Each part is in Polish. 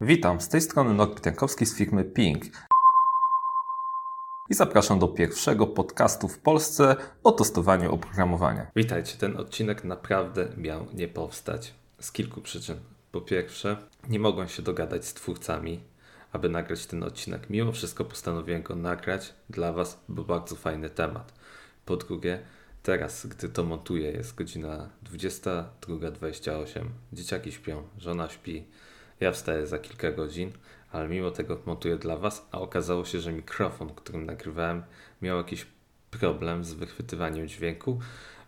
Witam, z tej strony Norbert Jankowski z firmy Ping. I zapraszam do pierwszego podcastu w Polsce o testowaniu oprogramowania. Witajcie, ten odcinek naprawdę miał nie powstać z kilku przyczyn. Po pierwsze, nie mogłem się dogadać z twórcami, aby nagrać ten odcinek. Mimo wszystko postanowiłem go nagrać dla Was, bo bardzo fajny temat. Po drugie, teraz, gdy to montuję, jest godzina 22.28. Dzieciaki śpią, żona śpi, ja wstaję za kilka godzin, ale mimo tego montuję dla Was, a okazało się, że mikrofon, którym nagrywałem, miał jakiś problem z wychwytywaniem dźwięku,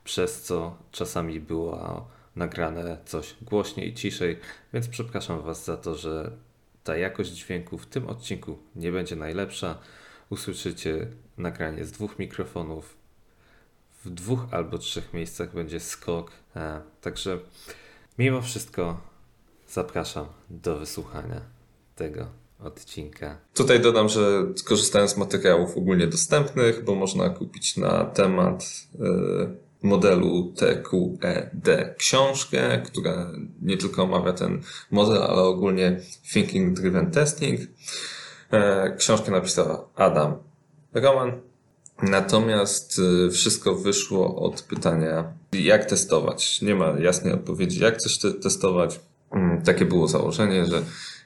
przez co czasami było nagrane coś głośniej, ciszej, więc przepraszam Was za to, że ta jakość dźwięku w tym odcinku nie będzie najlepsza. Usłyszycie nagranie z dwóch mikrofonów, w dwóch albo trzech miejscach będzie skok. E, także mimo wszystko zapraszam do wysłuchania tego odcinka. Tutaj dodam, że korzystałem z materiałów ogólnie dostępnych, bo można kupić na temat y, modelu TQED książkę, która nie tylko omawia ten model, ale ogólnie Thinking Driven Testing. E, książkę napisał Adam Roman. Natomiast y, wszystko wyszło od pytania, jak testować. Nie ma jasnej odpowiedzi, jak coś te testować. Mm, takie było założenie, że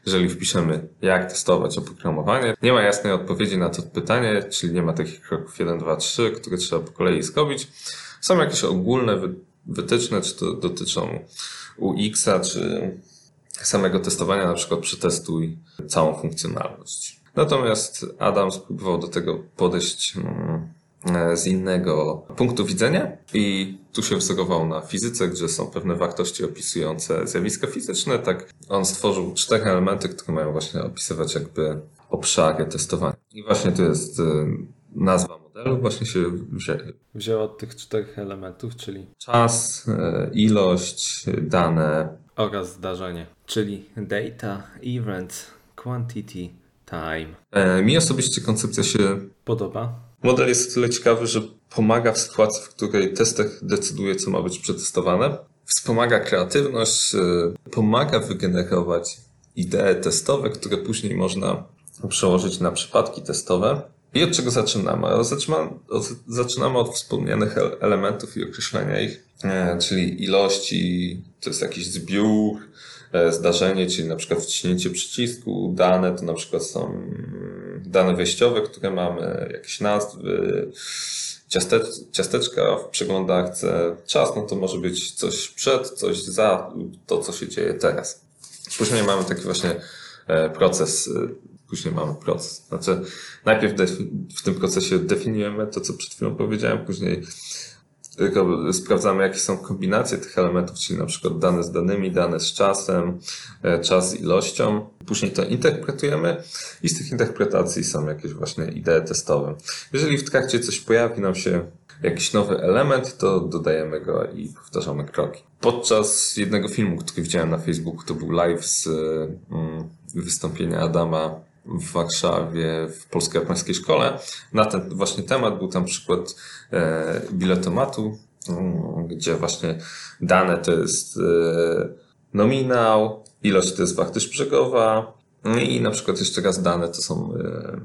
jeżeli wpiszemy, jak testować oprogramowanie, nie ma jasnej odpowiedzi na to pytanie, czyli nie ma takich kroków 1, 2, 3, które trzeba po kolei zrobić. Są jakieś ogólne wytyczne, czy to dotyczą UX-a, czy samego testowania, na przykład przetestuj całą funkcjonalność. Natomiast Adam spróbował do tego podejść mm, z innego punktu widzenia i tu się wzorował na fizyce, gdzie są pewne wartości opisujące zjawiska fizyczne. Tak on stworzył cztery elementy, które mają właśnie opisywać jakby obszary testowania. I właśnie to jest y, nazwa modelu, właśnie się wzięło. Wzięło od tych czterech elementów, czyli czas, y, ilość, dane oraz zdarzenie, czyli data, event, quantity, time. E, mi osobiście koncepcja się Podoba. Model jest o tyle ciekawy, że pomaga w sytuacji, w której tester decyduje, co ma być przetestowane. Wspomaga kreatywność, e, pomaga wygenerować idee testowe, które później można przełożyć na przypadki testowe. I od czego zaczynamy? Zaczynamy, od wspomnianych elementów i określenia ich, e, czyli ilości, to jest jakiś zbiór, E, zdarzenie, czyli na przykład wciśnięcie przycisku, dane to na przykład są dane wejściowe, które mamy, jakieś nazwy, ciasteczka w przeglądarce, czas, no to może być coś przed, coś za, to co się dzieje teraz. Później mamy taki właśnie e, proces, e, później mamy proces. Znaczy, najpierw w tym procesie definiujemy to, co przed chwilą powiedziałem, później tylko sprawdzamy, jakie są kombinacje tych elementów, czyli na przykład dane z danymi, dane z czasem, e, czas z ilością. Później to interpretujemy i z tych interpretacji są jakieś właśnie idee testowe. Jeżeli w trakcie coś pojawi nam się jakiś nowy element, to dodajemy go i powtarzamy kroki. Podczas jednego filmu, który widziałem na Facebooku, to był live z mm, wystąpienia Adama w Warszawie w polsko-japońskiej szkole. Na ten właśnie temat był tam przykład e, biletomatu, mm, gdzie właśnie dane to jest e, nominał, ilość to jest wartość brzegowa i na przykład jeszcze raz dane to są e,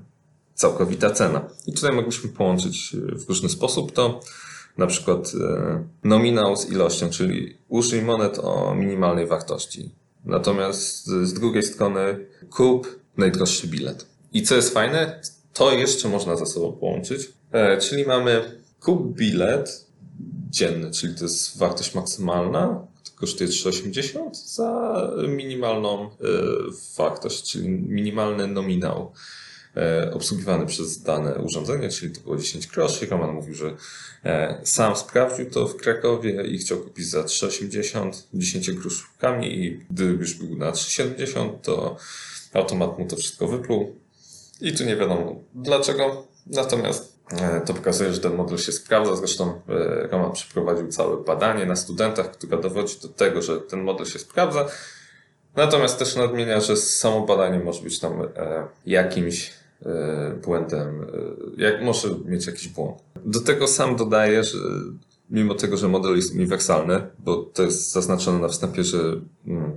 całkowita cena. I tutaj mogliśmy połączyć w różny sposób to, na przykład nominał z ilością, czyli użyj monet o minimalnej wartości. Natomiast z drugiej strony kup najdroższy bilet. I co jest fajne, to jeszcze można ze sobą połączyć. E, czyli mamy kup bilet dzienny, czyli to jest wartość maksymalna, kosztuje 3,80 za minimalną e, wartość, czyli minimalny nominał obsługiwany przez dane urządzenie, czyli to było 10 groszy. Roman mówił, że e, sam sprawdził to w Krakowie i chciał kupić za 3,80 10 groszówkami i gdy już był na 3,70 to automat mu to wszystko wypluł i tu nie wiadomo dlaczego. Natomiast e, to pokazuje, że ten model się sprawdza. Zresztą e, Roman przeprowadził całe badanie na studentach, które dowodzi do tego, że ten model się sprawdza. Natomiast też nadmienia, że samo badanie może być tam e, jakimś błędem, jak, może mieć jakiś błąd. Do tego sam dodaję, że mimo tego, że model jest uniwersalny, bo to jest zaznaczone na wstępie, że mm,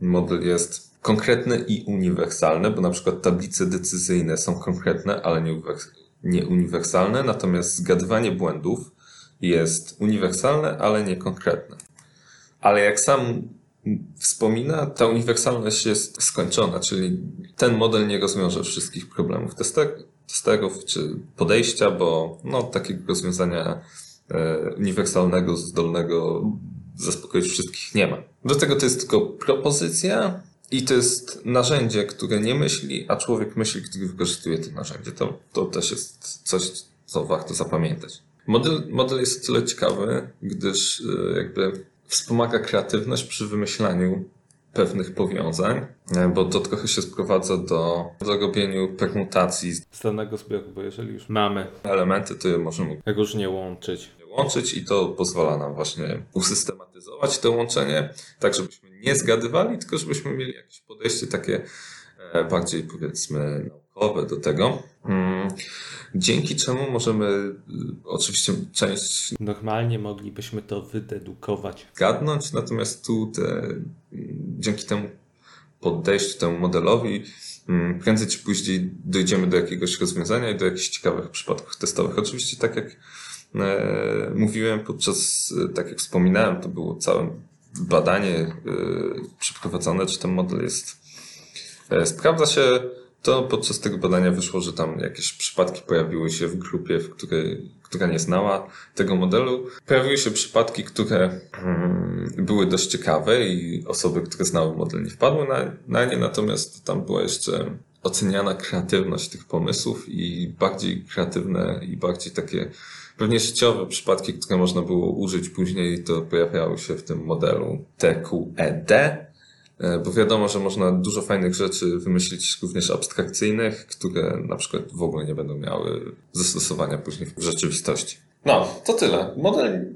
model jest konkretny i uniwersalny, bo na przykład tablice decyzyjne są konkretne, ale nie, uniwersalne, natomiast zgadywanie błędów jest uniwersalne, ale nie konkretne. Ale jak sam wspomina, ta uniwersalność jest skończona, czyli ten model nie rozwiąże wszystkich problemów tester, testerów czy podejścia, bo no, takiego rozwiązania e, uniwersalnego, zdolnego zaspokoić wszystkich nie ma. Do tego to jest tylko propozycja i to jest narzędzie, które nie myśli, a człowiek myśli, który wykorzystuje to narzędzie. To, to też jest coś, co warto zapamiętać. Model, model jest tyle ciekawy, gdyż e, jakby wspomaga kreatywność przy wymyślaniu pewnych powiązań, e, bo to trochę się sprowadza do, do robieniu permutacji. Z danego zbioru, bo jeżeli już mamy Elementy, to je możemy różnie łączyć. łączyć i to pozwala nam właśnie usystematyzować to łączenie, tak żebyśmy nie zgadywali, tylko żebyśmy mieli jakieś podejście takie e, bardziej powiedzmy do tego. Mm, dzięki czemu możemy y, oczywiście część Normalnie moglibyśmy to wydedukować. zgadnąć, natomiast tu te, dzięki temu podejściu, temu modelowi, mm, prędzej czy później dojdziemy do jakiegoś rozwiązania i do jakichś ciekawych przypadków testowych. Oczywiście, tak jak e, mówiłem podczas, e, tak jak wspominałem, to było całe badanie e, przeprowadzone, czy ten model jest, sprawdza się, to podczas tego badania wyszło, że tam jakieś przypadki pojawiły się w grupie, w której, która nie znała tego modelu. Pojawiły się przypadki, które mm, były dość ciekawe i osoby, które znały model nie wpadły na, na nie, natomiast tam była jeszcze oceniana kreatywność tych pomysłów i bardziej kreatywne i bardziej takie pewnie życiowe przypadki, które można było użyć później, to pojawiały się w tym modelu TQED. E, Bo wiadomo, że można dużo fajnych rzeczy wymyślić, również abstrakcyjnych, które na przykład w ogóle nie będą miały zastosowania później w rzeczywistości. No, to tyle. Model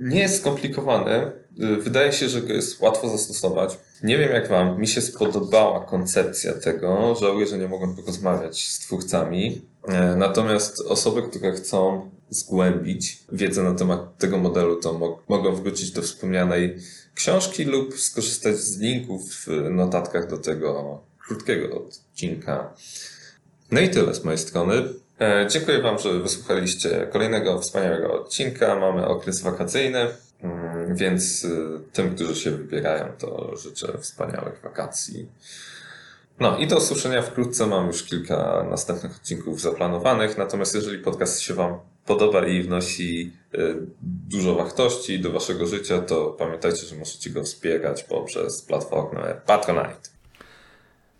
nie jest skomplikowany. Y, Wydaje się, że go jest łatwo zastosować. Nie wiem jak wam, mi się spodobała koncepcja tego. Żałuję, że nie mogłem porozmawiać z twórcami. E, Natomiast osoby, które chcą zgłębić wiedzę na temat tego modelu, to mo- mogą wrócić do wspomnianej książki lub skorzystać z linków w notatkach do tego krótkiego odcinka. No i tyle z mojej strony. E, Dziękuję Wam, że wysłuchaliście kolejnego wspaniałego odcinka. Mamy okres wakacyjny, mm, więc y, tym, którzy się wybierają, to życzę wspaniałych wakacji. No i do usłyszenia wkrótce. Mam już kilka następnych odcinków zaplanowanych. Natomiast jeżeli podcast się Wam podoba i wnosi y, dużo wartości do Waszego życia, to pamiętajcie, że możecie go wspierać poprzez platformę Patronite.